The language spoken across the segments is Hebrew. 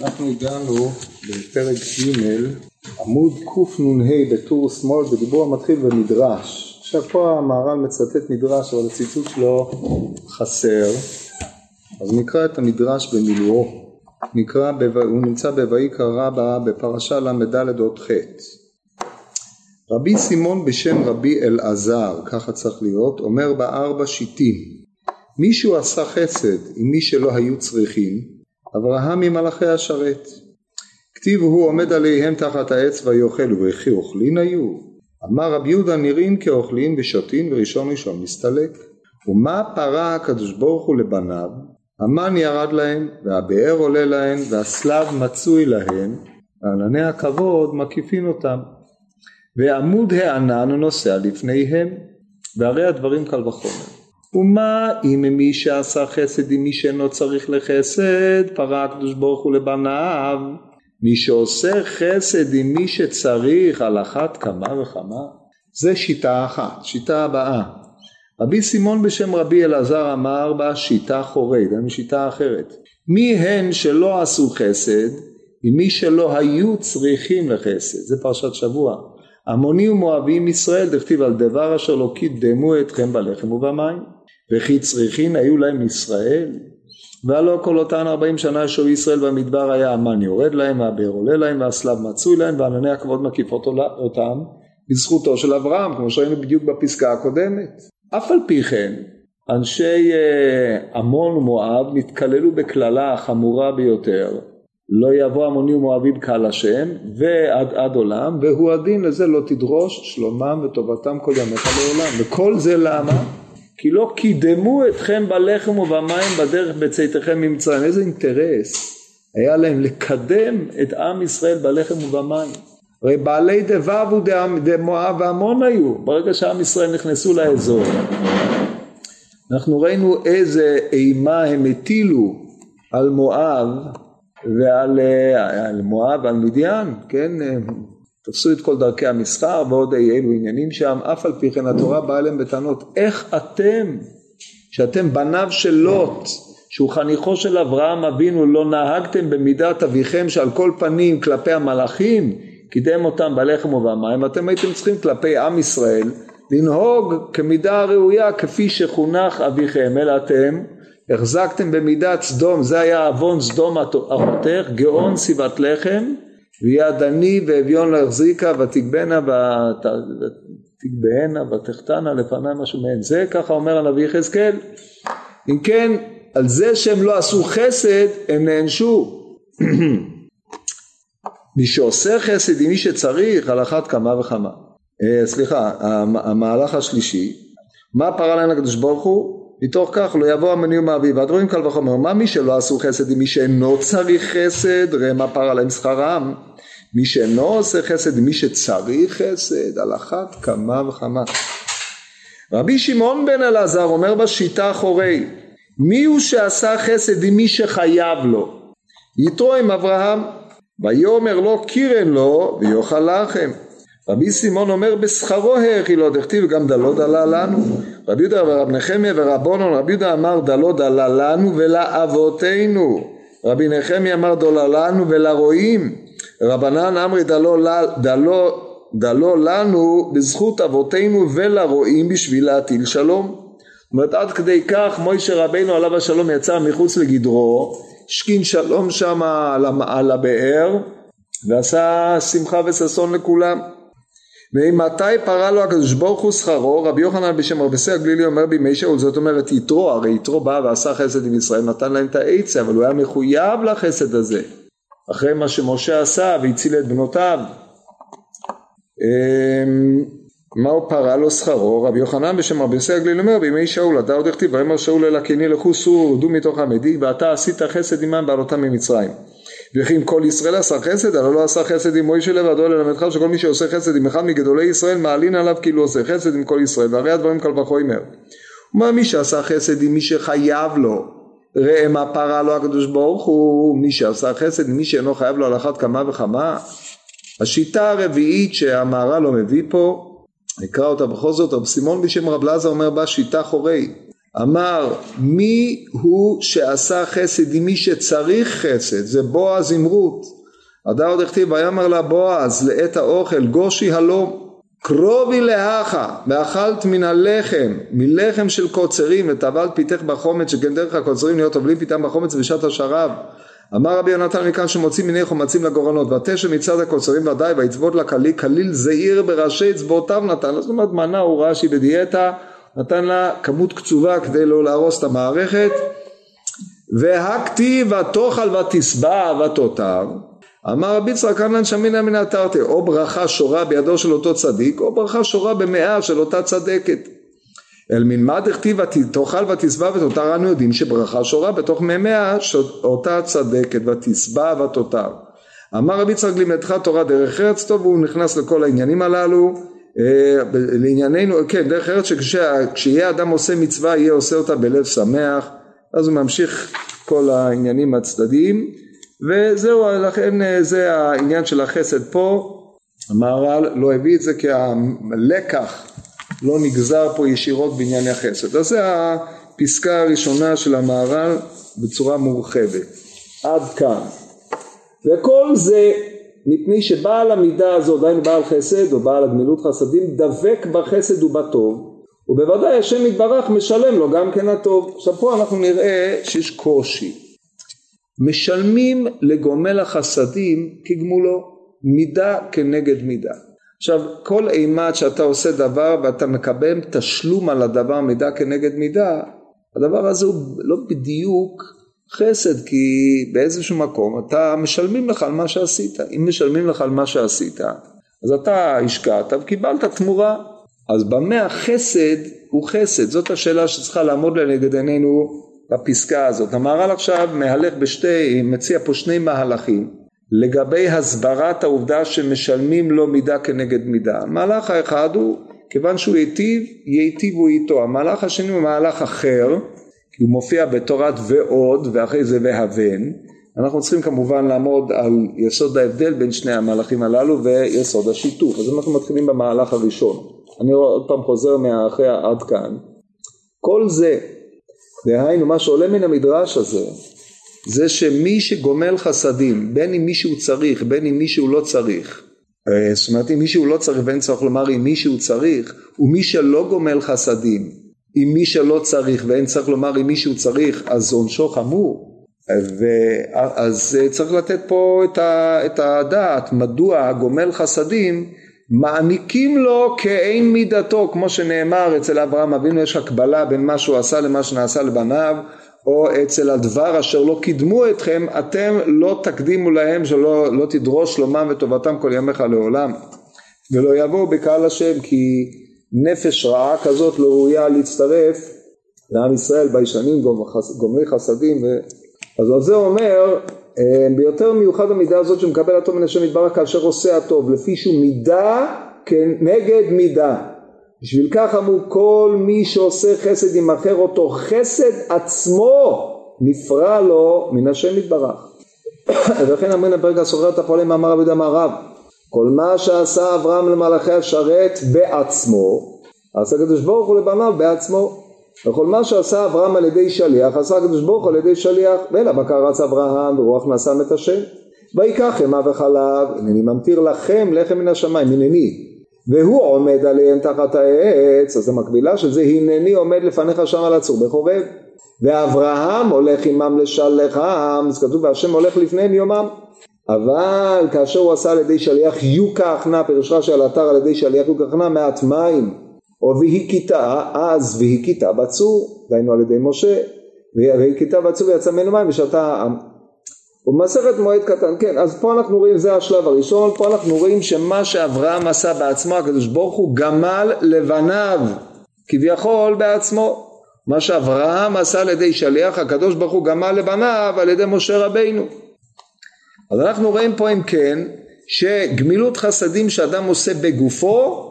אנחנו הגענו בפרק ג' עמוד קנ"ה בטור שמאל בדיבור המתחיל במדרש. עכשיו פה המהר"ל מצטט מדרש אבל הציטוט שלו חסר. אז נקרא את המדרש במילואו. נקרא, הוא נמצא בויקרא רבה בפרשה ל"ד עוד ח' רבי סימון בשם רבי אלעזר, ככה צריך להיות, אומר בארבע שיטים מישהו עשה חסד עם מי שלא היו צריכים, אברהם ממלאכי השרת. כתיב הוא עומד עליהם תחת העץ ויאכלו וכי אוכלין היו. אמר רבי יהודה נראים כאוכלין ושותין וראשון ראשון מסתלק. ומה פרה הקדוש ברוך הוא לבניו? המן ירד להם והבאר עולה להם והסלב מצוי להם וענני הכבוד מקיפין אותם. ועמוד הענן נוסע לפניהם והרי הדברים קל וחומר. ומה אם מי שעשה חסד עם מי שאינו צריך לחסד פרה הקדוש ברוך הוא לבניו מי שעושה חסד עם מי שצריך על אחת כמה וכמה זה שיטה אחת שיטה הבאה רבי סימון בשם רבי אלעזר אמר בה שיטה חורית, זה שיטה אחרת. מי הן שלא עשו חסד עם מי שלא היו צריכים לחסד, זה פרשת שבוע. עמוני ומואבים ישראל דכתיב על דבר אשר לא קידמו אתכם בלחם ובמים. וכי צריכין היו להם ישראל? והלא כל אותן ארבעים שנה שהו ישראל במדבר היה המן יורד להם והבאר עולה להם והסלב מצוי להם וענני הכבוד מקיפות אותם בזכותו של אברהם כמו שראינו בדיוק בפסקה הקודמת. אף על פי כן אנשי אה, עמון ומואב נתקללו בקללה החמורה ביותר. לא יבוא עמוני ומואבים קהל השם ועד עד עולם והוא הדין לזה לא תדרוש שלומם וטובתם כל ימיך לעולם. וכל זה למה? כי לא קידמו אתכם בלחם ובמים בדרך בצאתכם ממצרים. איזה אינטרס היה להם לקדם את עם ישראל בלחם ובמים. הרי בעלי דבב ודמואב ועמון היו, ברגע שעם ישראל נכנסו לאזור. אנחנו ראינו איזה אימה הם הטילו על מואב ועל על מואב ועל מדיין, כן, תפסו את כל דרכי המסחר ועוד אי אלו עניינים שם, אף על פי כן התורה באה אליהם בטענות, איך אתם, שאתם בניו של לוט, שהוא חניכו של אברהם אבינו, לא נהגתם במידת אביכם שעל כל פנים כלפי המלאכים, קידם אותם בלחם ובמים, אתם הייתם צריכים כלפי עם ישראל לנהוג כמידה הראויה כפי שחונך אביכם, אלא אתם החזקתם במידת סדום, זה היה עוון סדום אחותך, גאון סיבת לחם ויד עני ואביון לא החזיקה ותגבנה ותגבהנה ותחתנה לפני משהו מהן זה ככה אומר הנביא יחזקאל. אם כן על זה שהם לא עשו חסד הם נענשו. מי שעושה חסד עם מי שצריך על אחת כמה וכמה. אה, סליחה המהלך השלישי מה פרה להם הקדוש ברוך הוא מתוך כך לא יבוא המניע ומאביב ועד רואים קל וחומר מה מי שלא עשו חסד עם מי שאינו צריך חסד? ראה מה פרה להם שכרם. מי שאינו עושה חסד מי שצריך חסד על אחת כמה וכמה. רבי שמעון בן אלעזר אומר בשיטה אחורי מי הוא שעשה חסד עם מי שחייב לו? יתרו עם אברהם ויאמר לו קירן לו ויאכל לחם רבי סימון אומר בשכרו האכילו דכתיב גם דלו דלה לנו רבי יהודה ורב נחמיה ורבונון רבי יהודה אמר דלו דלה לנו ולאבותינו רבי נחמיה אמר דולה לנו ולרועים רבנן אמרי דלו, דלו, דלו לנו בזכות אבותינו ולרועים בשביל להטיל שלום. זאת אומרת עד כדי כך מוישה רבינו עליו השלום יצא מחוץ לגדרו, השכין שלום שם על הבאר ועשה שמחה וששון לכולם. ומתי פרה לו הקדוש ברוך הוא שכרו? רבי יוחנן בשם רבי סי הגלילי אומר בימי שאול זאת אומרת יתרו הרי יתרו בא ועשה חסד עם ישראל נתן להם את העצה אבל הוא היה מחויב לחסד הזה. אחרי מה שמשה עשה והציל את בנותיו. אמ, מהו פרה לו שכרו? רבי יוחנן בשם רבי יוסי הגליל אומר בימי שאול אתה עוד הכתיב ויאמר שאול אל הקיני לכו סורו ורדו מתוך עמדי ואתה עשית חסד עמם בעלותם ממצרים וכי אם כל ישראל עשה חסד הלא לא עשה חסד עם מוישה לבדו ללמדך שכל מי שעושה חסד עם אחד מגדולי ישראל מעלין עליו כאילו עושה חסד עם כל ישראל והרי הדברים קל וחומר. ומה מי שעשה חסד עם מי שחייב לו? ראה מה פרה לו הקדוש ברוך הוא מי שעשה חסד מי שאינו חייב לו על אחת כמה וכמה. השיטה הרביעית שהמהר"ל לא מביא פה נקרא אותה בכל זאת רב סימון בשם רב לזר אומר בה שיטה חורי אמר מי הוא שעשה חסד עם מי שצריך חסד? זה בועז עם רות הדר עוד הכתיב ויאמר לה בועז לעת האוכל גושי הלום קרובי להכה ואכלת מן הלחם מלחם של קוצרים וטבלת פיתך בחומץ שכן דרך הקוצרים להיות טובלים פיתם בחומץ בשעת השרב אמר רבי יונתן מכאן שמוצאים מיני חומצים לגורנות ותשע מצד הקוצרים ודאי ויצבות לכליל כליל זעיר בראשי אצבעותיו נתן. זאת אומרת מנה הוא רש"י בדיאטה נתן לה כמות קצובה כדי לא להרוס את המערכת. והכתיב ותאכל ותשבע ותותר אמר רבי יצחק כהנן שמינא מן התרתי או ברכה שורה בידו של אותו צדיק או ברכה שורה במאה של אותה צדקת. אל מלמד הכתיב ותאכל ותשבע ותותר אנו יודעים שברכה שורה בתוך מימיה אותה צדקת ותשבע ותותר אמר רבי יצחק לימדך תורה דרך ארץ טוב והוא נכנס לכל העניינים הללו לענייננו כן דרך ארץ שכשיהיה אדם עושה מצווה יהיה עושה אותה בלב שמח אז הוא ממשיך כל העניינים הצדדיים. וזהו לכן אה, זה העניין של החסד פה. המהר"ל לא הביא את זה כי הלקח לא נגזר פה ישירות בענייני החסד. אז זה הפסקה הראשונה של המהר"ל בצורה מורחבת. עד כאן. וכל זה מפני שבעל המידה הזו, דהיינו בעל חסד או בעל הגמילות חסדים, דבק בחסד ובטוב, ובוודאי השם יתברך משלם לו גם כן הטוב. עכשיו פה אנחנו נראה שיש קושי. משלמים לגומל החסדים כגמולו, מידה כנגד מידה. עכשיו כל אימת שאתה עושה דבר ואתה מקבל תשלום על הדבר מידה כנגד מידה, הדבר הזה הוא לא בדיוק חסד כי באיזשהו מקום אתה משלמים לך על מה שעשית. אם משלמים לך על מה שעשית אז אתה השקעת וקיבלת תמורה. אז במה החסד הוא חסד? זאת השאלה שצריכה לעמוד לנגד עינינו בפסקה הזאת. המהר"ל עכשיו מהלך בשתי מציע פה שני מהלכים לגבי הסברת העובדה שמשלמים לו מידה כנגד מידה. המהלך האחד הוא כיוון שהוא ייטיב ייטיבו איתו. המהלך השני הוא מהלך אחר כי הוא מופיע בתורת ועוד ואחרי זה והבן. אנחנו צריכים כמובן לעמוד על יסוד ההבדל בין שני המהלכים הללו ויסוד השיתוף. אז אנחנו מתחילים במהלך הראשון. אני עוד פעם חוזר מאחרי עד כאן. כל זה דהיינו מה שעולה מן המדרש הזה זה שמי שגומל חסדים בין אם מישהו צריך בין אם מישהו לא צריך אה, זאת אומרת אם מישהו לא צריך ואין צורך לומר אם מישהו צריך ומי שלא גומל חסדים עם מי שלא צריך ואין צריך לומר אם מישהו צריך אז עונשו חמור. אז צריך לתת פה את הדעת מדוע הגומל חסדים מעניקים לו כאין מידתו כמו שנאמר אצל אברהם אבינו יש הקבלה בין מה שהוא עשה למה שנעשה לבניו או אצל הדבר אשר לא קידמו אתכם אתם לא תקדימו להם שלא לא תדרוש שלומם וטובתם כל ימיך לעולם. ולא יבואו בקהל השם כי נפש רעה כזאת לא ראויה להצטרף לעם ישראל ביישנים גומרי חסדים ו... אז על זה אומר אה, ביותר מיוחד המידה הזאת שמקבל הטוב מן השם יתברך כאשר עושה הטוב לפי שהוא מידה כנגד מידה. בשביל כך אמרו כל מי שעושה חסד ימכר אותו חסד עצמו נפרע לו מן השם יתברך. ולכן אמרין הפרק הסוחר הפועלים מאמר אבי דמר רב כל מה שעשה אברהם למלאכי השרת בעצמו, עשה הקדוש ברוך הוא לבניו בעצמו. וכל מה שעשה אברהם על ידי שליח, עשה הקדוש ברוך הוא על ידי שליח, ואלא בקר רץ אברהם ורוח נשם את השם. ויקח חמא וחלב, הנני ממטיר לכם לחם מן השמיים, הנני. והוא עומד עליהם תחת העץ, אז המקבילה של זה, הנני עומד לפניך שם על הצור בחורב. ואברהם הולך עמם לשלחם, אז כתוב והשם הולך לפניהם יומם. אבל כאשר הוא עשה על ידי שליח יוקח נא, פירוש רש"י על אתר על ידי שליח יוקח נא מעט מים, או והכיתה, אז והכיתה בצור, דהיינו על ידי משה, והכיתה בצור ויצא ממנו מים ושתה ובמסכת מועד קטן, כן, אז פה אנחנו רואים, זה השלב הראשון, פה אנחנו רואים שמה שאברהם עשה בעצמו, הקדוש ברוך הוא גמל לבניו, כביכול בעצמו. מה שאברהם עשה על ידי שליח, הקדוש ברוך הוא גמל לבניו על ידי משה רבינו. אז אנחנו רואים פה אם כן שגמילות חסדים שאדם עושה בגופו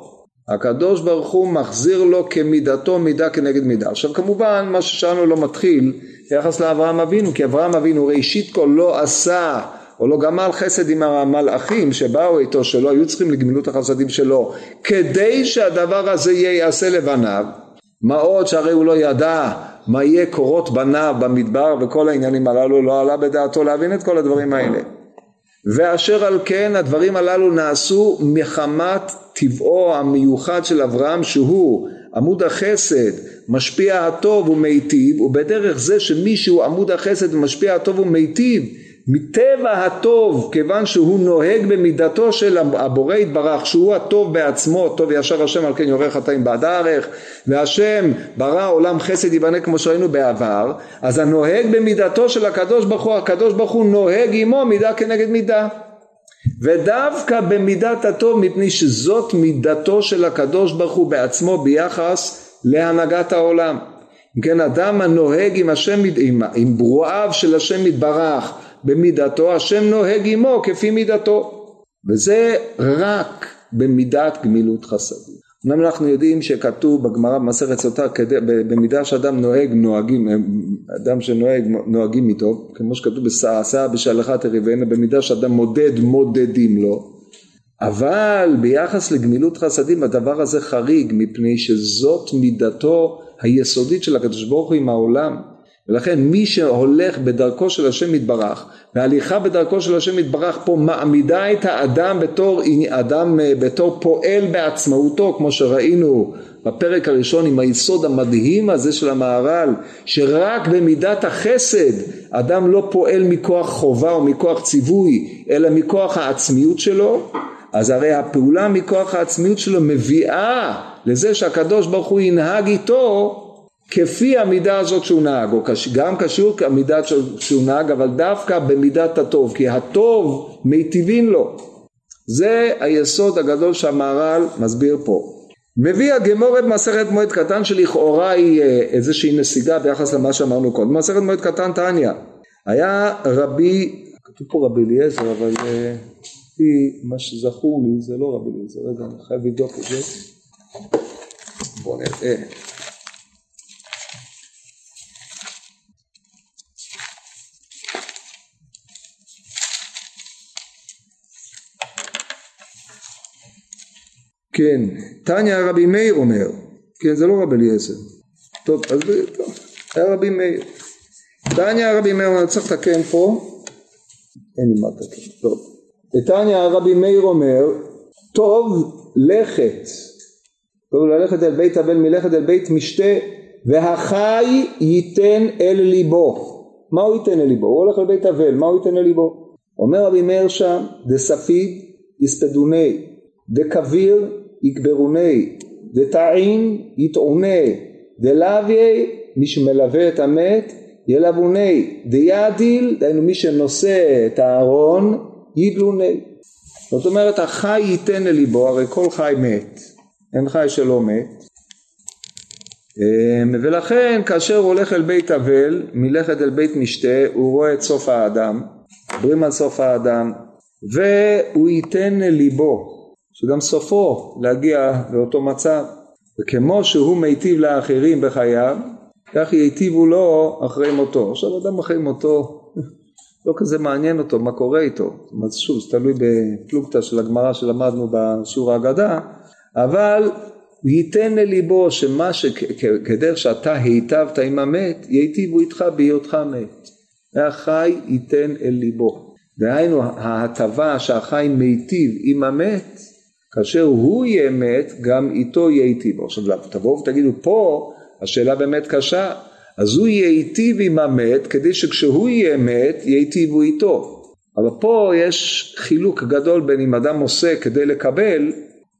הקדוש ברוך הוא מחזיר לו כמידתו מידה כנגד מידה. עכשיו כמובן מה ששאלנו לא מתחיל ביחס לאברהם אבינו כי אברהם אבינו ראשית כל לא עשה או לא גמל חסד עם המלאכים שבאו איתו שלא היו צריכים לגמילות החסדים שלו כדי שהדבר הזה ייעשה לבניו מה עוד שהרי הוא לא ידע מה יהיה קורות בניו במדבר וכל העניינים הללו לא עלה בדעתו להבין את כל הדברים האלה ואשר על כן הדברים הללו נעשו מחמת טבעו המיוחד של אברהם שהוא עמוד החסד משפיע הטוב ומיטיב ובדרך זה שמישהו עמוד החסד ומשפיע הטוב ומיטיב מטבע הטוב כיוון שהוא נוהג במידתו של הבורא יתברך שהוא הטוב בעצמו טוב ישר השם על כן יורה חטאים בעד הארך והשם ברא עולם חסד ייבנה כמו שראינו בעבר אז הנוהג במידתו של הקדוש ברוך הוא הקדוש ברוך הוא נוהג עמו מידה כנגד מידה. ודווקא במידת הטוב מפני שזאת מידתו של הקדוש ברוך הוא בעצמו ביחס להנהגת העולם. אם כן אדם הנוהג עם השם עם, עם ברואיו של השם יתברך במידתו השם נוהג עמו כפי מידתו. וזה רק במידת גמילות חסדים. אמנם אנחנו יודעים שכתוב בגמרא במסכת סוטה במידה שאדם נוהג נוהגים אדם שנוהג נוהגים איתו כמו שכתוב בסעשה בשלחה תריבנה במידה שאדם מודד מודדים לו. אבל ביחס לגמילות חסדים הדבר הזה חריג מפני שזאת מידתו היסודית של הקדוש ברוך הוא עם העולם ולכן מי שהולך בדרכו של השם יתברך והליכה בדרכו של השם יתברך פה מעמידה את האדם בתור אדם בתור פועל בעצמאותו כמו שראינו בפרק הראשון עם היסוד המדהים הזה של המהר"ל שרק במידת החסד אדם לא פועל מכוח חובה או מכוח ציווי אלא מכוח העצמיות שלו אז הרי הפעולה מכוח העצמיות שלו מביאה לזה שהקדוש ברוך הוא ינהג איתו כפי המידה הזאת שהוא נהג, או גם קשור כמידה שהוא נהג, אבל דווקא במידת הטוב, כי הטוב מיטיבים לו. זה היסוד הגדול שהמהר"ל מסביר פה. מביא הגמורת מסכת מועד קטן שלכאורה היא אה, איזושהי נסיגה ביחס למה שאמרנו קודם. מסכת מועד קטן תניא. היה רבי, כתוב פה רבי אליעזר, אבל אה, לפי מה שזכור לי זה לא רבי אליעזר, רגע אני חייב לבדוק את זה. בואו נראה. כן, תניא רבי מאיר אומר, כן זה לא רבי אליעזר, טוב אז טוב, היה רבי מאיר, תניא רבי מאיר אומר צריך לתקן פה, אין לי מה לתקן, טוב, תניא רבי מאיר אומר, טוב לכת, טוב ללכת אל בית אבל מלכת אל בית משתה והחי ייתן אל ליבו, מה הוא ייתן אל ליבו? הוא הולך לבית אבל, מה הוא ייתן אל ליבו? אומר רבי מאיר שם, דספיד יספדוני, דקביר יקברוני, דתעין יטעונה, דלוויה מי שמלווה את המת ילבוני, דידיל דהיינו מי שנושא את הארון ידלוני. זאת אומרת החי ייתן לליבו, הרי כל חי מת, אין חי שלא מת. אמ, ולכן כאשר הוא הולך אל בית אבל, מלכת אל בית משתה, הוא רואה את סוף האדם, מדברים על סוף האדם, והוא ייתן לליבו, שגם סופו להגיע לאותו מצב וכמו שהוא מיטיב לאחרים בחייו כך ייטיבו לו אחרי מותו. עכשיו אדם אחרי מותו לא כזה מעניין אותו מה קורה איתו. אז שוב זה תלוי בפלוגתא של הגמרא שלמדנו בשיעור ההגדה אבל ייתן לליבו שמה שכדרך שאתה היטבת עם המת ייטיבו איתך בהיותך מת. והחי ייתן אל ליבו. דהיינו ההטבה שהחי מיטיב עם המת כאשר הוא יהיה מת גם איתו ייטיב. עכשיו תבואו ותגידו פה השאלה באמת קשה. אז הוא ייטיב עם המת כדי שכשהוא יהיה מת ייטיבו איתו. אבל פה יש חילוק גדול בין אם אדם עושה כדי לקבל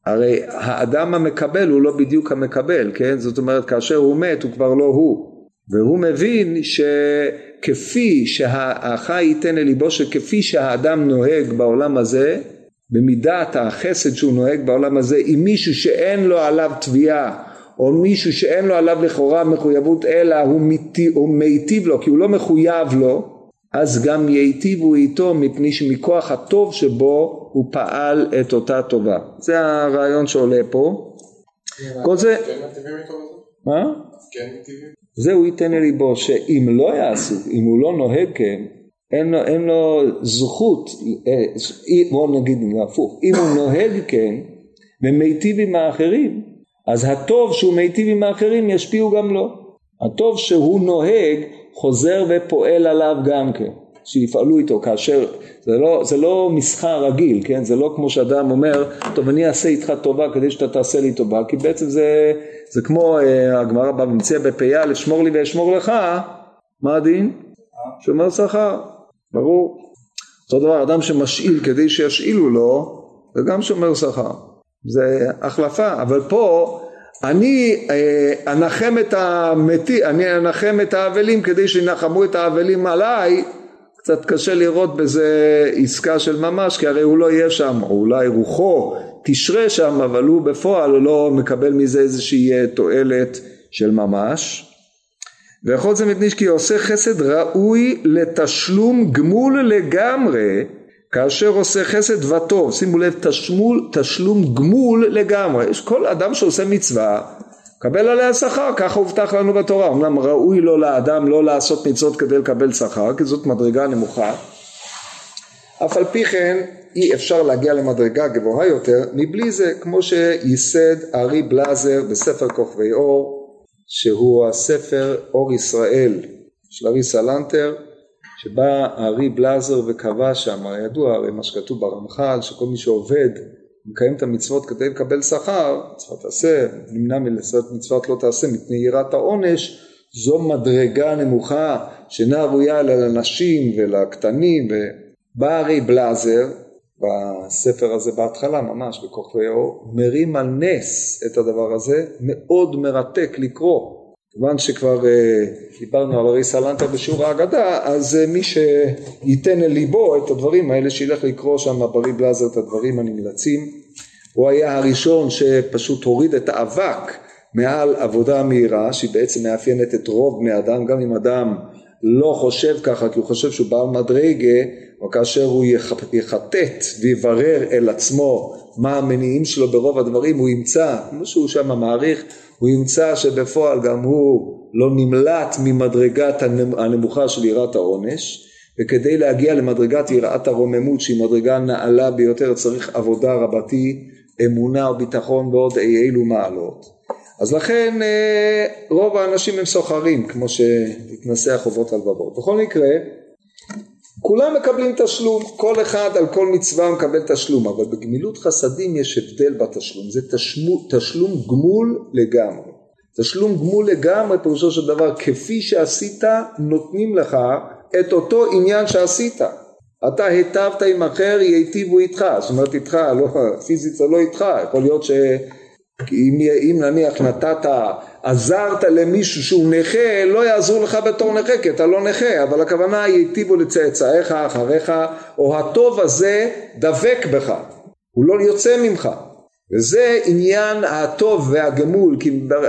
הרי האדם המקבל הוא לא בדיוק המקבל כן? זאת אומרת כאשר הוא מת הוא כבר לא הוא. והוא מבין שכפי שהחי ייתן לליבו שכפי שהאדם נוהג בעולם הזה במידת החסד שהוא נוהג בעולם הזה עם מישהו שאין לו עליו תביעה או מישהו שאין לו עליו לכאורה מחויבות אלא הוא, מיטיב, הוא מיטיב לו כי הוא לא מחויב לו אז גם ייטיבו איתו מפני שמכוח הטוב שבו הוא פעל את אותה טובה. זה הרעיון שעולה פה. כל זה מה? זה הוא ייתן לליבו שאם לא יעשו אם הוא לא נוהג כן אין לו, אין לו זכות, אה, בואו נגיד הפוך, אם הוא נוהג כן ומיטיב עם האחרים, אז הטוב שהוא מיטיב עם האחרים ישפיעו גם לו. הטוב שהוא נוהג חוזר ופועל עליו גם כן, שיפעלו איתו כאשר, זה לא, זה לא מסחר רגיל, כן? זה לא כמו שאדם אומר, טוב אני אעשה איתך טובה כדי שאתה תעשה לי טובה, כי בעצם זה, זה כמו אה, הגמרא ומציע בפ"א, שמור לי ואשמור לך, מה הדין? שומר שכר, ברור. אותו דבר אדם שמשאיל כדי שישאילו לו, זה גם שומר שכר, זה החלפה, אבל פה אני אה, אנחם את המתי, אני אנחם את האבלים כדי שינחמו את האבלים עליי, קצת קשה לראות בזה עסקה של ממש, כי הרי הוא לא יהיה שם, או אולי רוחו תשרה שם, אבל הוא בפועל לא מקבל מזה איזושהי אה, תועלת של ממש. ויכול זה מפני כי עושה חסד ראוי לתשלום גמול לגמרי כאשר עושה חסד וטוב, שימו לב תשמול, תשלום גמול לגמרי, כל אדם שעושה מצווה קבל עליה שכר, ככה הובטח לנו בתורה, אמנם ראוי לו לאדם לא לעשות מצוות כדי לקבל שכר, כי זאת מדרגה נמוכה, אף על פי כן אי אפשר להגיע למדרגה גבוהה יותר מבלי זה, כמו שייסד ארי בלאזר בספר כוכבי אור, שהוא הספר אור ישראל של ארי סלנטר, שבא הארי בלאזר וקבע שם, ידוע הרי מה שכתוב ברמח"ל, שכל מי שעובד מקיים את המצוות כדי לקבל שכר, מצוות תעשה, נמנע מלעשות מצוות לא תעשה מפני יראת העונש, זו מדרגה נמוכה שאינה ראויה לנשים ולקטנים, ובא הארי בלאזר בספר הזה בהתחלה ממש בכוכבי האור, מרים על נס את הדבר הזה, מאוד מרתק לקרוא כיוון שכבר אה, דיברנו על ארי סלנטר בשיעור ההגדה, אז אה, מי שייתן אל ליבו את הדברים האלה, שילך לקרוא שם ברי בלאזר את הדברים הנמלצים. הוא היה הראשון שפשוט הוריד את האבק מעל עבודה מהירה, שהיא בעצם מאפיינת את רוב בני אדם, גם אם אדם לא חושב ככה, כי הוא חושב שהוא בעל מדרגה, או כאשר הוא יחטט ויברר אל עצמו מה המניעים שלו ברוב הדברים, הוא ימצא, כמו שהוא שם מעריך, הוא ימצא שבפועל גם הוא לא נמלט ממדרגת הנמוכה של יראת העונש וכדי להגיע למדרגת יראת הרוממות שהיא מדרגה נעלה ביותר צריך עבודה רבתי, אמונה וביטחון ועוד אי אילו מעלות. אז לכן אה, רוב האנשים הם סוחרים כמו שהתנסח חובות הלבבות. בכל מקרה כולם מקבלים תשלום, כל אחד על כל מצווה מקבל תשלום, אבל בגמילות חסדים יש הבדל בתשלום, זה תשלום, תשלום גמול לגמרי. תשלום גמול לגמרי פירושו של דבר כפי שעשית נותנים לך את אותו עניין שעשית. אתה היטבת עם אחר ייטיבו איתך, זאת אומרת איתך, לא, פיזית זה לא איתך, יכול להיות שאם נניח נתת עזרת למישהו שהוא נכה, לא יעזרו לך בתור נכה, כי אתה לא נכה, אבל הכוונה ייטיבו לצאצאיך אחריך, או הטוב הזה דבק בך, הוא לא יוצא ממך. וזה עניין הטוב והגמול,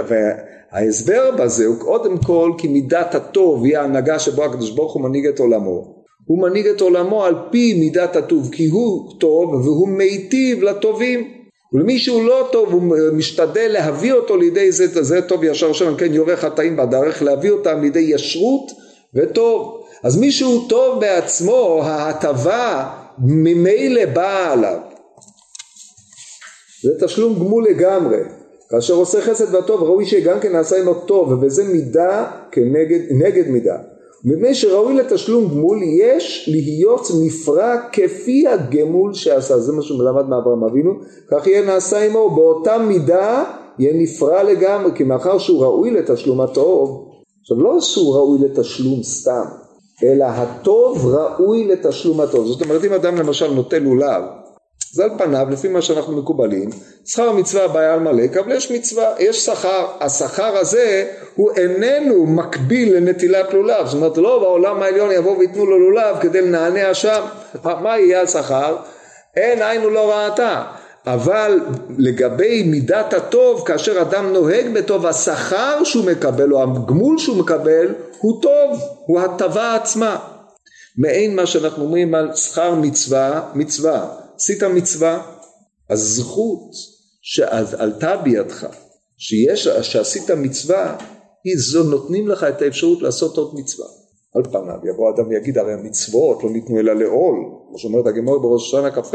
וההסבר בזה הוא קודם כל כי מידת הטוב היא ההנהגה שבו הקדוש ברוך הוא מנהיג את עולמו. הוא מנהיג את עולמו על פי מידת הטוב, כי הוא טוב והוא מיטיב לטובים. ולמי שהוא לא טוב הוא משתדל להביא אותו לידי זה, זה טוב ישר שם כן יורה חטאים בדרך להביא אותם לידי ישרות וטוב. אז מי שהוא טוב בעצמו ההטבה ממילא באה עליו. זה תשלום גמול לגמרי. כאשר עושה חסד והטוב ראוי שגם כן נעשה עמו טוב ובזה מידה כנגד נגד מידה מפני שראוי לתשלום גמול יש להיות נפרע כפי הגמול שעשה. זה מה שהוא מלמד מאברהם אבינו. כך יהיה נעשה עמו. באותה מידה יהיה נפרע לגמרי כי מאחר שהוא ראוי לתשלום הטוב עכשיו לא שהוא ראוי לתשלום סתם אלא הטוב ראוי לתשלום הטוב. זאת אומרת אם אדם למשל נוטה לולב זה על פניו לפי מה שאנחנו מקובלים שכר המצווה בעיה על מלא אבל יש מצווה יש שכר השכר הזה הוא איננו מקביל לנטילת לולב. זאת אומרת לא בעולם העליון יבואו וייתנו לו לולב כדי לנענע שם מה יהיה השכר אין עין לא ראתה. אבל לגבי מידת הטוב כאשר אדם נוהג בטוב השכר שהוא מקבל או הגמול שהוא מקבל הוא טוב הוא הטבה עצמה. מעין מה שאנחנו אומרים על שכר מצווה מצווה עשית מצווה, הזכות שעלתה בידך, שיש, שעשית מצווה, היא זו נותנים לך את האפשרות לעשות עוד מצווה. על פניו יבוא אדם ויגיד הרי המצוות לא ניתנו אלא לעול, כמו שאומרת הגמור בראש השנה כ"ח,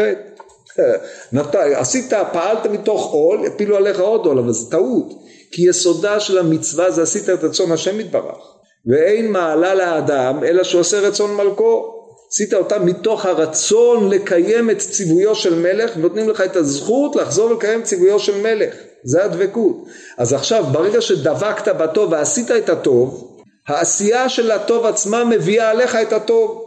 עשית, פעלת מתוך עול, הפילו עליך עוד עול, אבל זה טעות. כי יסודה של המצווה זה עשית את רצון השם יתברך. ואין מעלה לאדם אלא שהוא עושה רצון מלכו. עשית אותה מתוך הרצון לקיים את ציוויו של מלך, נותנים לך את הזכות לחזור ולקיים ציוויו של מלך. זה הדבקות. אז עכשיו, ברגע שדבקת בטוב ועשית את הטוב, העשייה של הטוב עצמה מביאה עליך את הטוב.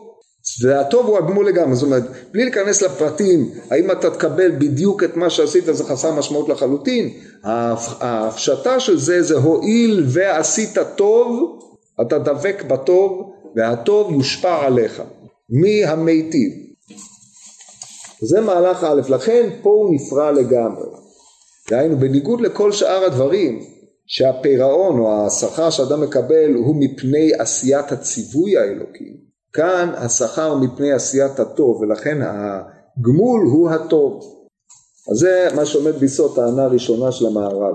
והטוב הוא הגמול לגמרי, זאת אומרת, בלי להיכנס לפרטים, האם אתה תקבל בדיוק את מה שעשית זה חסר משמעות לחלוטין, ההפשטה של זה זה הואיל ועשית טוב, אתה דבק בטוב והטוב יושפע עליך, מהמיטיב. זה מהלך א', לכן פה הוא נפרע לגמרי. דהיינו, בניגוד לכל שאר הדברים, שהפירעון או השכר שאדם מקבל הוא מפני עשיית הציווי האלוקי, כאן השכר מפני עשיית הטוב ולכן הגמול הוא הטוב. אז זה מה שעומד ביסוד טענה ראשונה של המהר"ל.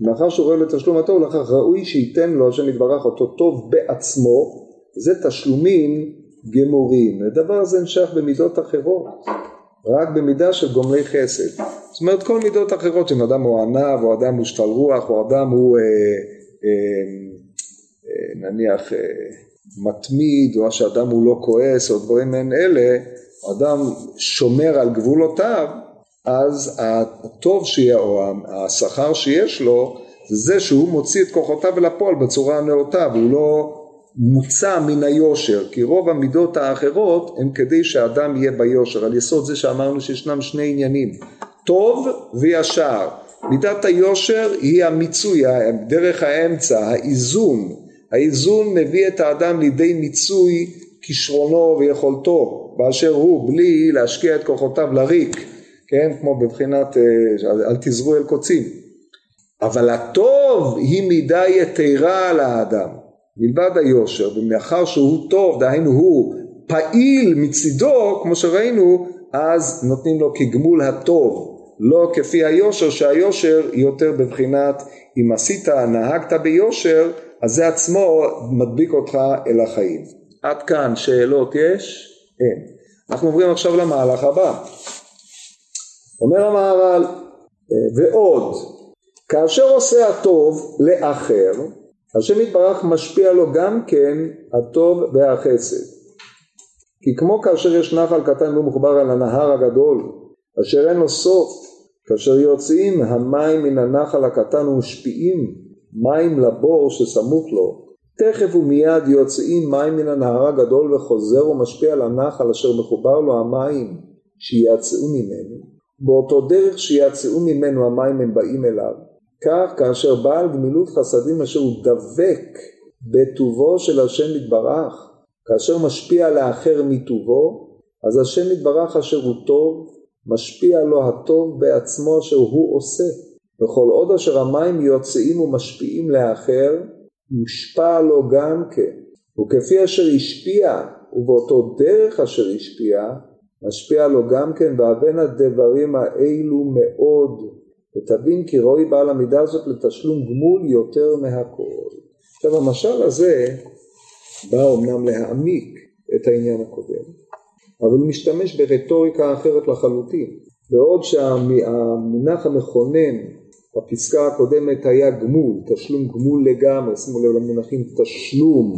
מאחר שהוא רואה לתשלום הטוב לכך ראוי שייתן לו השם יתברך אותו טוב בעצמו זה תשלומים גמורים. הדבר הזה נשאר במידות אחרות רק במידה של גומלי חסד. זאת אומרת כל מידות אחרות אם אדם הוא ענב או אדם הוא שתל רוח או אדם הוא אה, אה, אה, נניח אה, מתמיד או שאדם הוא לא כועס או דברים מעין אלה, אדם שומר על גבולותיו, אז הטוב שיהיה או השכר שיש לו זה שהוא מוציא את כוחותיו אל הפועל בצורה הנאותה והוא לא מוצא מן היושר כי רוב המידות האחרות הן כדי שהאדם יהיה ביושר. על יסוד זה שאמרנו שישנם שני עניינים טוב וישר. מידת היושר היא המיצוי דרך האמצע האיזון. האיזון מביא את האדם לידי מיצוי כישרונו ויכולתו באשר הוא בלי להשקיע את כוחותיו לריק כן? כמו בבחינת אה, אל תזרו אל קוצים אבל הטוב היא מידה יתרה לאדם מלבד היושר ומאחר שהוא טוב דהיינו הוא פעיל מצידו כמו שראינו אז נותנים לו כגמול הטוב לא כפי היושר שהיושר יותר בבחינת אם עשית נהגת ביושר אז זה עצמו מדביק אותך אל החיים. עד כאן שאלות יש? אין. אנחנו עוברים עכשיו למהלך הבא. אומר המהר"ל, ועוד, כאשר עושה הטוב לאחר, השם יתברך משפיע לו גם כן הטוב והחסד. כי כמו כאשר יש נחל קטן ומחובר על הנהר הגדול, אשר אין לו סוף, כאשר יוצאים המים מן הנחל הקטן ומשפיעים מים לבור שסמוך לו, תכף ומיד יוצאים מים מן הנהר הגדול וחוזר ומשפיע על הנחל אשר מחובר לו המים שיצאו ממנו, באותו דרך שיצאו ממנו המים הם באים אליו, כך כאשר בעל גמילות חסדים אשר הוא דבק בטובו של השם יתברך, כאשר משפיע לאחר מטובו, אז השם יתברך אשר הוא טוב, משפיע לו הטוב בעצמו אשר הוא עושה. וכל עוד אשר המים יוצאים ומשפיעים לאחר, יושפע לו גם כן. וכפי אשר השפיע, ובאותו דרך אשר השפיע, משפיע לו גם כן, והבן הדברים האלו מאוד. ותבין כי ראוי בעל המידה הזאת לתשלום גמול יותר מהכל. עכשיו המשל הזה בא אמנם להעמיק את העניין הקודם, אבל הוא משתמש ברטוריקה אחרת לחלוטין. בעוד שהמונח המכונן בפסקה הקודמת היה גמול, תשלום גמול לגמרי, שימו לב למונחים תשלום,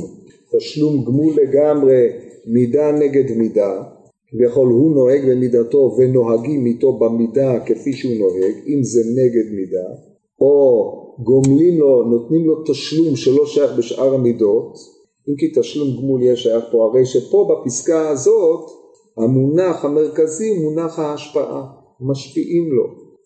תשלום גמול לגמרי, מידה נגד מידה, כביכול הוא נוהג במידתו ונוהגים איתו במידה כפי שהוא נוהג, אם זה נגד מידה, או גומלים לו, נותנים לו תשלום שלא שייך בשאר המידות, אם כי תשלום גמול יהיה שייך פה, הרי שפה בפסקה הזאת המונח המרכזי הוא מונח ההשפעה, משפיעים לו.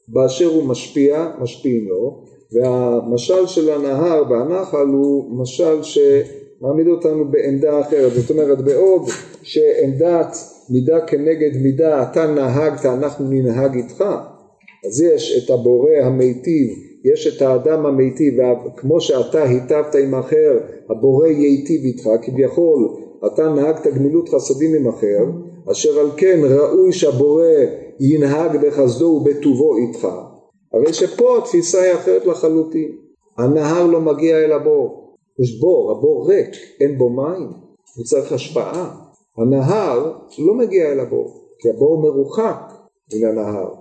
באשר הוא משפיע, משפיעים לו, והמשל של הנהר והנחל הוא משל שמעמיד אותנו בעמדה אחרת, זאת אומרת בעוד שעמדת מידה כנגד מידה אתה נהגת אנחנו ננהג איתך אז יש את הבורא המיטיב יש את האדם המיטיב וכמו שאתה היטבת עם אחר הבורא ייטיב איתך כביכול אתה נהגת גמילות חסדים עם אחר אשר על כן ראוי שהבורא ינהג בחסדו ובטובו איתך. הרי שפה התפיסה היא אחרת לחלוטין. הנהר לא מגיע אל הבור. יש בור, הבור ריק, אין בו מים, הוא צריך השפעה. הנהר לא מגיע אל הבור, כי הבור מרוחק, מן הנהר.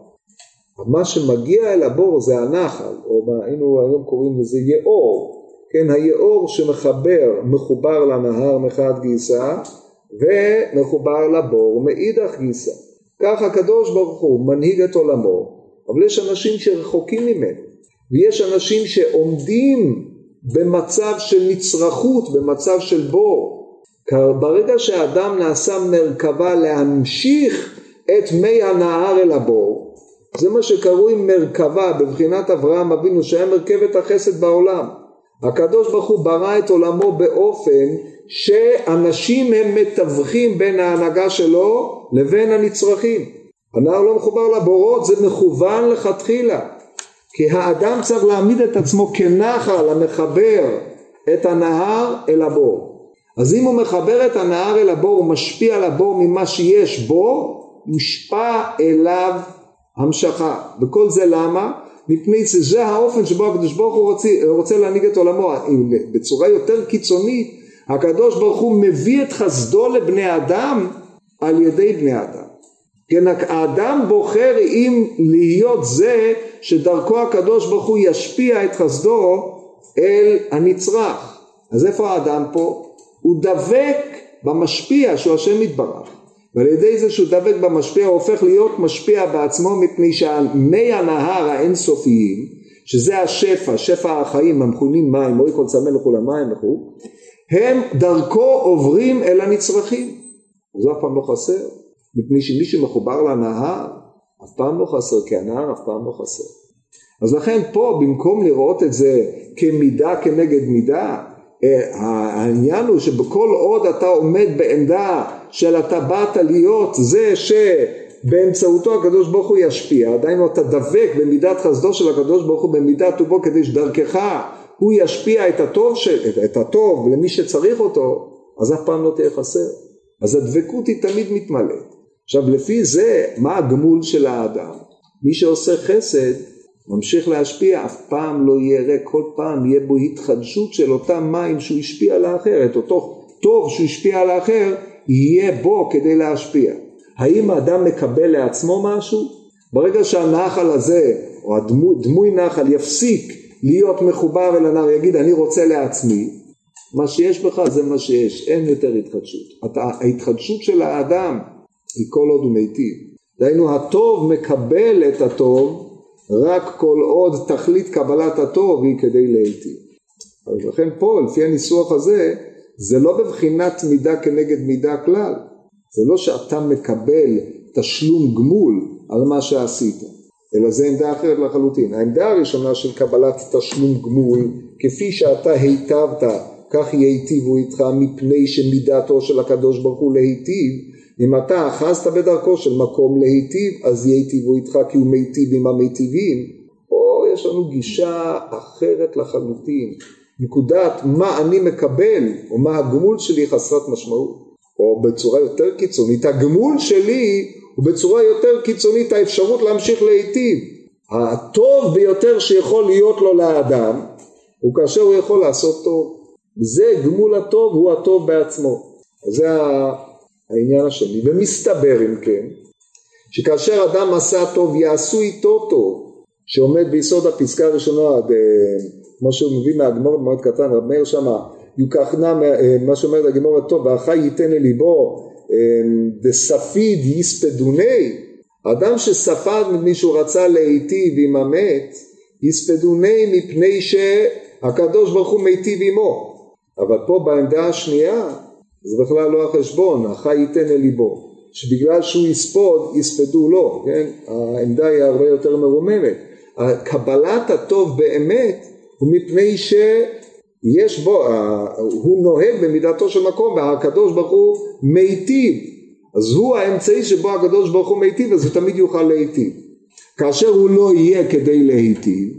מה שמגיע אל הבור זה הנחל, או מה היינו היום קוראים לזה יאור, כן, היאור שמחבר, מחובר לנהר מחד גיסא, ומחובר לבור מאידך גיסא. כך הקדוש ברוך הוא מנהיג את עולמו, אבל יש אנשים שרחוקים ממנו, ויש אנשים שעומדים במצב של נצרכות, במצב של בור. ברגע שהאדם נעשה מרכבה להמשיך את מי הנהר אל הבור, זה מה שקרוי מרכבה בבחינת אברהם אבינו שהיה מרכבת החסד בעולם. הקדוש ברוך הוא ברא את עולמו באופן שאנשים הם מתווכים בין ההנהגה שלו לבין הנצרכים. הנהר לא מחובר לבורות, זה מכוון לכתחילה. כי האדם צריך להעמיד את עצמו כנחל המחבר את הנהר אל הבור. אז אם הוא מחבר את הנהר אל הבור, הוא משפיע על הבור ממה שיש בו, מושפע אליו המשכה. וכל זה למה? מפני שזה האופן שבו הקדוש ברוך הוא רוצה, רוצה להנהיג את עולמו. בצורה יותר קיצונית, הקדוש ברוך הוא מביא את חסדו לבני אדם על ידי בני אדם. כן, האדם בוחר אם להיות זה שדרכו הקדוש ברוך הוא ישפיע את חסדו אל הנצרך. אז איפה האדם פה? הוא דבק במשפיע שהוא השם יתברך. ועל ידי זה שהוא דבק במשפיע הוא הופך להיות משפיע בעצמו מפני שמי הנהר האינסופיים שזה השפע, שפע החיים המכונים מים, מורי כל צמא לכו למים וכו', הם דרכו עוברים אל הנצרכים. זה אף פעם לא חסר, מפני שמי שמחובר לנהר אף פעם לא חסר, כי הנהר אף פעם לא חסר. אז לכן פה במקום לראות את זה כמידה כנגד מידה, העניין הוא שבכל עוד אתה עומד בעמדה של אתה באת להיות זה שבאמצעותו הקדוש ברוך הוא ישפיע, עדיין אתה דבק במידת חסדו של הקדוש ברוך הוא במידת טובו כדי שדרכך הוא ישפיע את הטוב, של, את, את הטוב למי שצריך אותו, אז אף פעם לא תהיה חסר. אז הדבקות היא תמיד מתמלאת. עכשיו לפי זה, מה הגמול של האדם? מי שעושה חסד ממשיך להשפיע, אף פעם לא יהיה ריק, כל פעם יהיה בו התחדשות של אותם מים שהוא השפיע על האחר, את אותו טוב שהוא השפיע על האחר, יהיה בו כדי להשפיע. האם האדם מקבל לעצמו משהו? ברגע שהנחל הזה, או הדמוי דמוי נחל יפסיק להיות מחובר אל הנער, יגיד אני רוצה לעצמי, מה שיש בך זה מה שיש, אין יותר התחדשות. ההתחדשות של האדם היא כל עוד הוא מיטיב. דהיינו הטוב מקבל את הטוב רק כל עוד תכלית קבלת הטוב היא כדי להיטיב. אז לכן פה לפי הניסוח הזה זה לא בבחינת מידה כנגד מידה כלל, זה לא שאתה מקבל תשלום גמול על מה שעשית, אלא זה עמדה אחרת לחלוטין. העמדה הראשונה של קבלת תשלום גמול, כפי שאתה היטבת, כך ייטיבו איתך מפני שמידתו של הקדוש ברוך הוא להיטיב, אם אתה אחזת בדרכו של מקום להיטיב, אז ייטיבו איתך כי הוא מיטיב עם המיטיבים. פה יש לנו גישה אחרת לחלוטין. נקודת מה אני מקבל, או מה הגמול שלי חסרת משמעות. או בצורה יותר קיצונית, הגמול שלי הוא בצורה יותר קיצונית האפשרות להמשיך להיטיב. הטוב ביותר שיכול להיות לו לאדם הוא כאשר הוא יכול לעשות טוב. זה גמול הטוב הוא הטוב בעצמו. זה העניין השני. ומסתבר אם כן, שכאשר אדם עשה טוב יעשו איתו טוב, שעומד ביסוד הפסקה הראשונה, אה, כמו שהוא מביא מהגמור במועד קטן, רב מאיר שמה, יוקחנה, אה, מה שאומרת הגמור הטוב, והחי ייתן לליבו, אה, דספיד יספדוני, אדם שספד מפני שהוא רצה להיטיב עם המת, יספדוני מפני שהקדוש ברוך הוא מיטיב עמו. אבל פה בעמדה השנייה זה בכלל לא החשבון, החי ייתן אל ליבו. שבגלל שהוא יספוד, יספדו לו, כן? העמדה היא הרבה יותר מרוממת. קבלת הטוב באמת הוא מפני שיש בו, הוא נוהג במידתו של מקום והקדוש ברוך הוא מיטיב. אז הוא האמצעי שבו הקדוש ברוך הוא מיטיב, אז הוא תמיד יוכל להיטיב. כאשר הוא לא יהיה כדי להיטיב,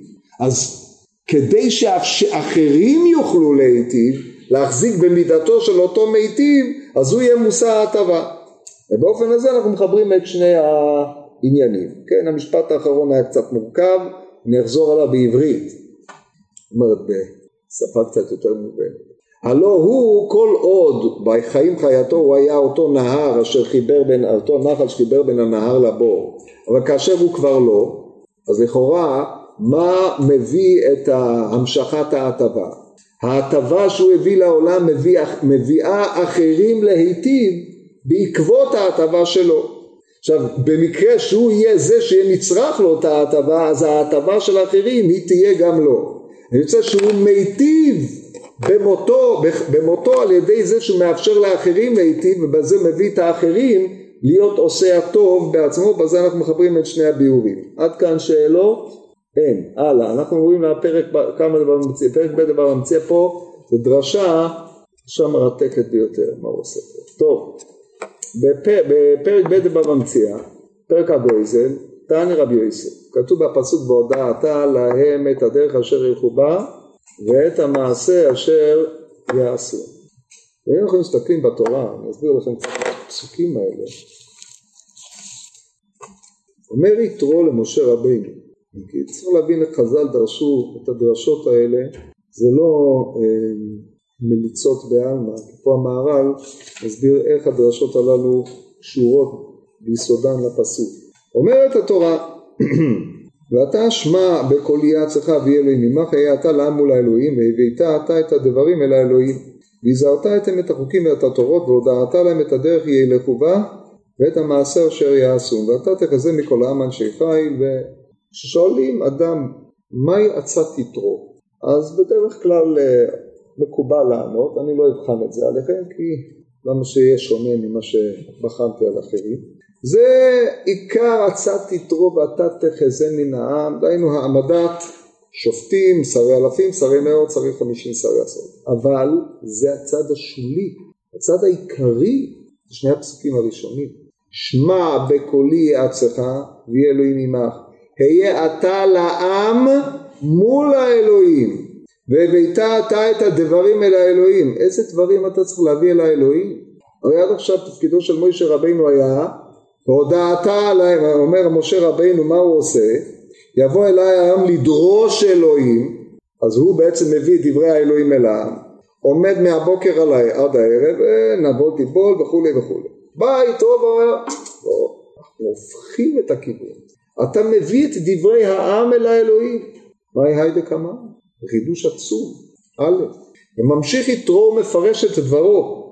אז כדי שאחרים יוכלו להיטיב, להחזיק במידתו של אותו מיטיב, אז הוא יהיה מושא ההטבה. ובאופן הזה אנחנו מחברים את שני העניינים. כן, המשפט האחרון היה קצת מורכב, אני אחזור עליו בעברית. זאת אומרת, בשפה קצת יותר מובנת. הלא הוא כל עוד בחיים חייתו הוא היה אותו נהר אשר חיבר בין, אותו נחל שחיבר בין הנהר לבור. אבל כאשר הוא כבר לא, אז לכאורה מה מביא את המשכת ההטבה? ההטבה שהוא הביא לעולם מביא, מביאה אחרים להיטיב בעקבות ההטבה שלו. עכשיו במקרה שהוא יהיה זה שיהיה נצרך לו את ההטבה אז ההטבה של האחרים היא תהיה גם לו. אני רוצה שהוא מיטיב במותו, במותו על ידי זה שהוא מאפשר לאחרים להיטיב ובזה מביא את האחרים להיות עושה הטוב בעצמו, בזה אנחנו מחברים את שני הביאורים. עד כאן שאלות? אין. הלאה, אנחנו עוברים לפרק, כמה דבר ממציא, פרק ב' דבר ממציא פה, זה דרשה, דרשה מרתקת ביותר, מה הוא עושה פה. טוב, בפר, בפרק ב' דבר ממציאה, פרק הגויזל, תעני רבי יוסף, כתוב בפסוק בהודעתה להם את הדרך אשר ילכו בה ואת המעשה אשר יעשו. ואם אנחנו מסתכלים בתורה, אני אסביר לכם קצת את הפסוקים האלה, אומר יתרו למשה רבינו, כי צריך להבין איך חז"ל דרשו את הדרשות האלה, זה לא אה, מליצות בעלמא, פה המהר"ל מסביר איך הדרשות הללו קשורות ביסודן לפסוק. אומרת התורה ואתה שמע בקולי עצמך ויהיה אלוהים עמך היה אתה לעם מול האלוהים והבאת אתה את הדברים אל האלוהים. והזהרת אתם את החוקים ואת התורות והודעת להם את הדרך ילכו בה ואת המעשר אשר יעשו. ואתה תחזה מכל העם אנשי חיל וכששואלים אדם מהי עצת יתרו אז בדרך כלל אה, מקובל לענות אני לא אבחן את זה עליכם כי למה שיהיה שונה ממה שבחנתי על אחרים זה עיקר עצת יתרו ואתה תחזה מן העם, דהיינו העמדת שופטים, שרי אלפים, שרי מאות, שרי חמישים, שרי עשרות. אבל זה הצד השולי, הצד העיקרי, שני הפסוקים הראשונים. שמע בקולי יעצך ויהיה אלוהים עמך. היה אתה לעם מול האלוהים והבאת אתה את הדברים אל האלוהים. איזה דברים אתה צריך להביא אל האלוהים? הרי עד עכשיו תפקידו של מוישה רבינו היה והודעתה להם, אומר משה רבינו מה הוא עושה? יבוא אליי העם לדרוש אלוהים, אז הוא בעצם מביא את דברי האלוהים אל העם, עומד מהבוקר עליי עד הערב, נבוא תיבול וכולי וכולי. בא איתו ואומר, לא, אנחנו הופכים את הכיוון. אתה מביא את דברי העם אל האלוהים. מהי היידה כמה? חידוש עצום. א', וממשיך יתרו ומפרש את דברו.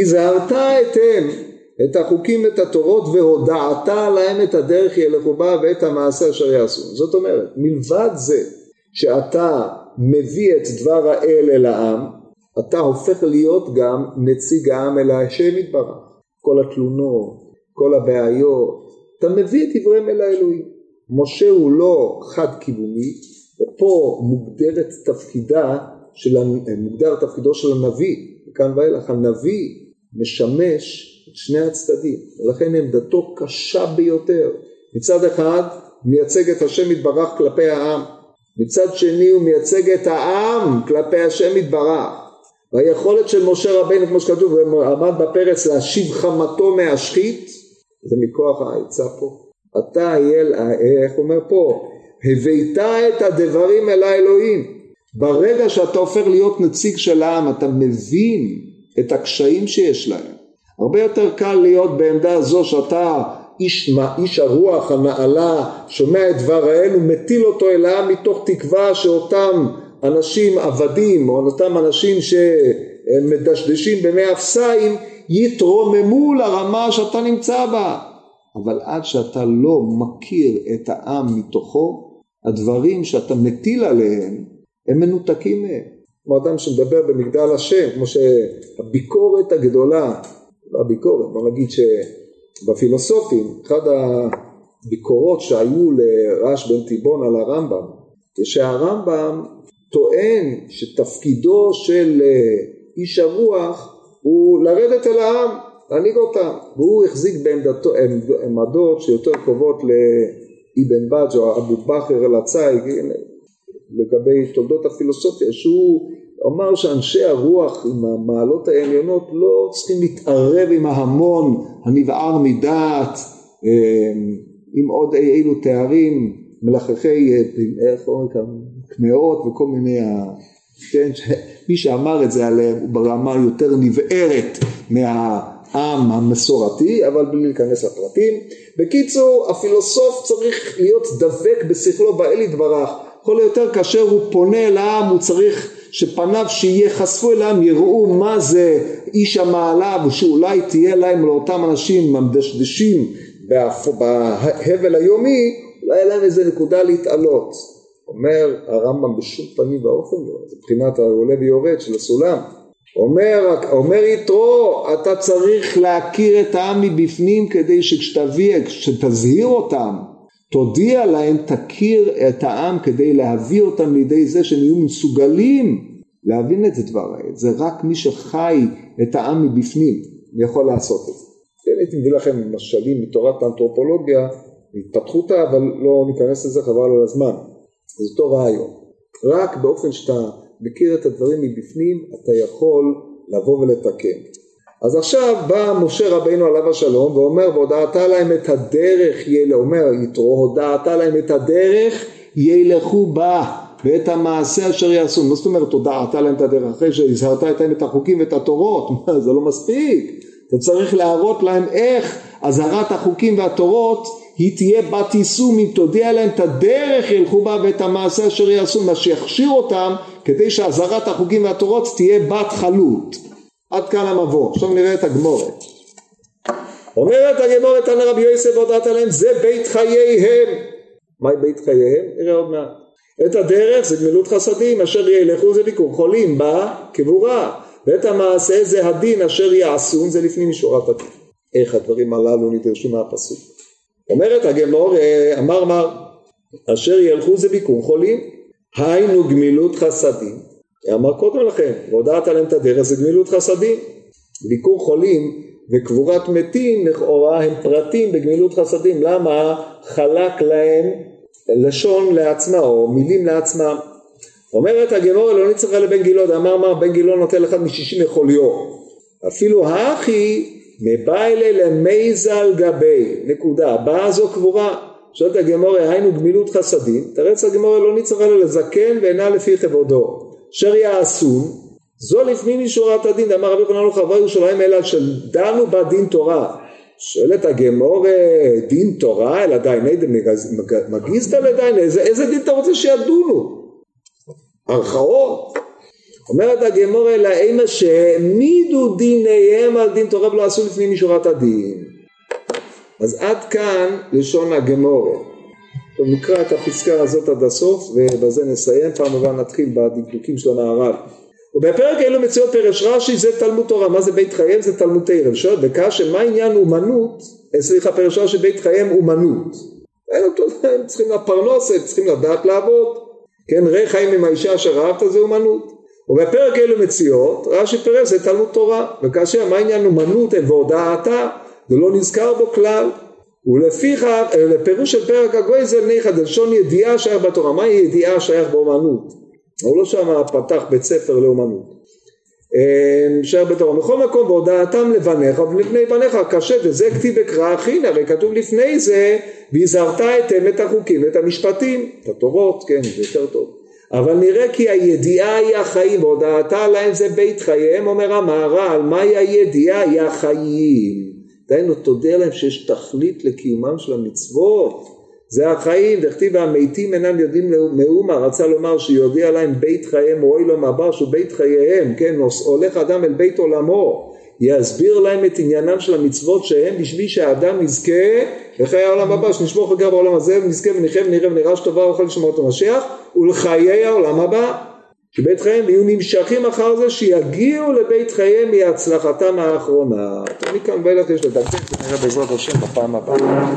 הזהרת אתם את החוקים ואת התורות והודעת להם את הדרך ילכו בה ואת המעשה אשר יעשו. זאת אומרת, מלבד זה שאתה מביא את דבר האל אל העם, אתה הופך להיות גם נציג העם אל השם יתברך. כל התלונות, כל הבעיות, אתה מביא את דבריהם אל האלוהים. משה הוא לא חד כיווני, ופה מוגדרת תפקידה של, מוגדר תפקידו של הנביא, מכאן ואילך הנביא משמש את שני הצדדים, ולכן עמדתו קשה ביותר. מצד אחד מייצג את השם יתברך כלפי העם, מצד שני הוא מייצג את העם כלפי השם יתברך. והיכולת של משה רבינו כמו שכתוב, עמד בפרץ להשיב חמתו מהשחית, זה מכוח העצה פה. אתה אייל, איך אומר פה, הבאת את הדברים אל האלוהים. ברגע שאתה הופך להיות נציג של העם, אתה מבין את הקשיים שיש להם. הרבה יותר קל להיות בעמדה הזו שאתה איש, איש הרוח הנעלה שומע את דבר האל ומטיל אותו אל העם מתוך תקווה שאותם אנשים עבדים או אותם אנשים שמדשדשים במי אפסיים יתרוממו לרמה שאתה נמצא בה. אבל עד שאתה לא מכיר את העם מתוכו הדברים שאתה מטיל עליהם הם מנותקים מהם. כמו אדם שמדבר במגדל השם כמו שהביקורת הגדולה הביקורת, בוא נגיד שבפילוסופים, אחד הביקורות שהיו לרש בן תיבון על הרמב"ם, זה שהרמב"ם טוען שתפקידו של אה, איש הרוח הוא לרדת אל העם, להנהיג אותם, והוא החזיק בעמדתו, עמדות שיותר קרובות לאבן בג' או אבו בכר אל הצייג לגבי תולדות הפילוסופיה, שהוא אמר שאנשי הרוח עם המעלות העליונות לא צריכים להתערב עם ההמון הנבער מדעת אמ, עם עוד אי אילו תארים מלחכי איך אומרים כאן? קמעות וכל מיני כן, מי שאמר את זה עליהם הוא ברמה יותר נבערת מה, העם המסורתי, אבל בלי להיכנס לפרטים. בקיצור, הפילוסוף צריך להיות דבק בשכלו באל יתברך. כל היותר כאשר הוא פונה אל העם, הוא צריך שפניו שייחשפו אל העם יראו מה זה איש המעלה, ושאולי תהיה להם לאותם אנשים המדשדשים בהבל היומי, אולי יהיה להם איזה נקודה להתעלות. אומר הרמב"ם בשום פנים ואופן לא, זה מבחינת העולה ויורד של הסולם. אומר, אומר יתרו, אתה צריך להכיר את העם מבפנים כדי שכשתביא, כשתזהיר אותם, תודיע להם, תכיר את העם כדי להביא אותם לידי זה שהם יהיו מסוגלים להבין את הדבר הזה. זה רק מי שחי את העם מבפנים יכול לעשות את זה. כן, הייתי מביא לכם משלים מתורת האנתרופולוגיה, התפתחותה, אבל לא ניכנס לזה חבל על הזמן. זה אותו רעיון. רק באופן שאתה מכיר את הדברים מבפנים, אתה יכול לבוא ולתקן. אז עכשיו בא משה רבינו עליו השלום ואומר והודעת להם את הדרך, אומר יתרו, הודעת להם את הדרך ילכו בה ואת המעשה אשר יעשו. מה זאת אומרת הודעת להם את הדרך אחרי שהזהרת להם את החוקים ואת התורות? זה לא מספיק. אתה צריך להראות להם איך אזהרת החוקים והתורות היא תהיה בת יישום אם תודיע להם את הדרך ילכו בה ואת המעשה אשר יעשו מה שיכשיר אותם כדי שאזהרת החוקים והתורות תהיה בת חלות עד כאן המבוא. עכשיו נראה את הגמורת אומרת הגמורת על רבי יוסף והודעת להם זה בית חייהם. מהי בית חייהם? נראה עוד מעט. את הדרך זה גמילות חסדים אשר ילכו זה ביקור. חולים קבורה. ואת המעשה זה הדין אשר יעשון זה לפנים משורת הדין. איך הדברים הללו נדרשו מהפסוק אומרת הגמור אמר מר אשר ילכו זה ביקור חולים. היינו גמילות חסדים. אמר קודם לכן והודעת להם את הדרך זה גמילות חסדים. ביקור חולים וקבורת מתים לכאורה הם פרטים בגמילות חסדים. למה חלק להם לשון לעצמה או מילים לעצמם אומרת הגמור לא נצטרך לבן גילון. אמר מר בן גילון נותן אחד משישים מחוליו אפילו האחי מביילה למייזל גבי, נקודה. הבאה זו קבורה. שואלת הגמורה, היינו גמילות חסדים, תרץ הגמורה לא נצטרך אלא לזקן ואינה לפי כבודו. אשר יעשון, זו לפנים משורת הדין, אמר רבי יוחנן חברי ירושלים אלא שדנו בה דין תורה. שואלת הגמורה, דין תורה אלא דיין מגיזתא לדיין, איזה, איזה דין אתה רוצה שידונו? ערכאות? אומרת הגמור אלא אימה שהעמידו דיניהם על דין תורה ולא עשו לפנים משורת הדין. אז עד כאן לשון הגמור. טוב נקרא את הפסקה הזאת עד הסוף ובזה נסיים, פעם הבאה נתחיל בדקדוקים של המערב. ובפרק אלו מציאות פרש רש"י זה תלמוד תורה, מה זה בית חייהם? זה תלמוד תרם. שואל בקשה מה עניין אומנות, סליחה פרש רש"י בית חייהם אומנות. הם צריכים לפרנוס, הם צריכים לדעת לעבוד. כן, ראה חיים עם האישה אשר אהבת זה אומנות. ובפרק אלו מציאות רש"י פירש זה תלמוד תורה וכאשר מה עניין אומנות והודעתה זה לא נזכר בו כלל ולפיכך לפירוש של פרק הגויזל ניחא דלשון ידיעה שייך בתורה. מהי ידיעה שייך באומנות? הוא לא שם פתח בית ספר לאומנות. אמ, שייך בתורה. בכל מקום בהודעתם לבניך ולבני בניך קשה וזה כתיב אקרא אחין הרי כתוב לפני זה והזהרת אתם את החוקים ואת המשפטים את התורות כן זה יותר טוב אבל נראה כי הידיעה היא החיים והודעתה להם זה בית חייהם אומר המהר"ל מהי הידיעה? היא החיים. דהיינו תודה להם שיש תכלית לקיומם של המצוות. זה החיים דכתיב המתים אינם יודעים מאומה. רצה לומר שיודיע להם בית חייהם רואי לו מבר שהוא בית חייהם כן הולך אדם אל בית עולמו יסביר להם את עניינם של המצוות שהם בשביל שהאדם יזכה לחיי העולם הבא שנשמור חגר בעולם הזה ונזכה ונחיה ונראה ונראה שטובה ואוכל לשמור את המשיח ולחיי העולם הבא שבית חייהם יהיו נמשכים אחר זה שיגיעו לבית חייהם מהצלחתם האחרונה. מכאן ואילך יש ונראה בעזרת השם בפעם הבאה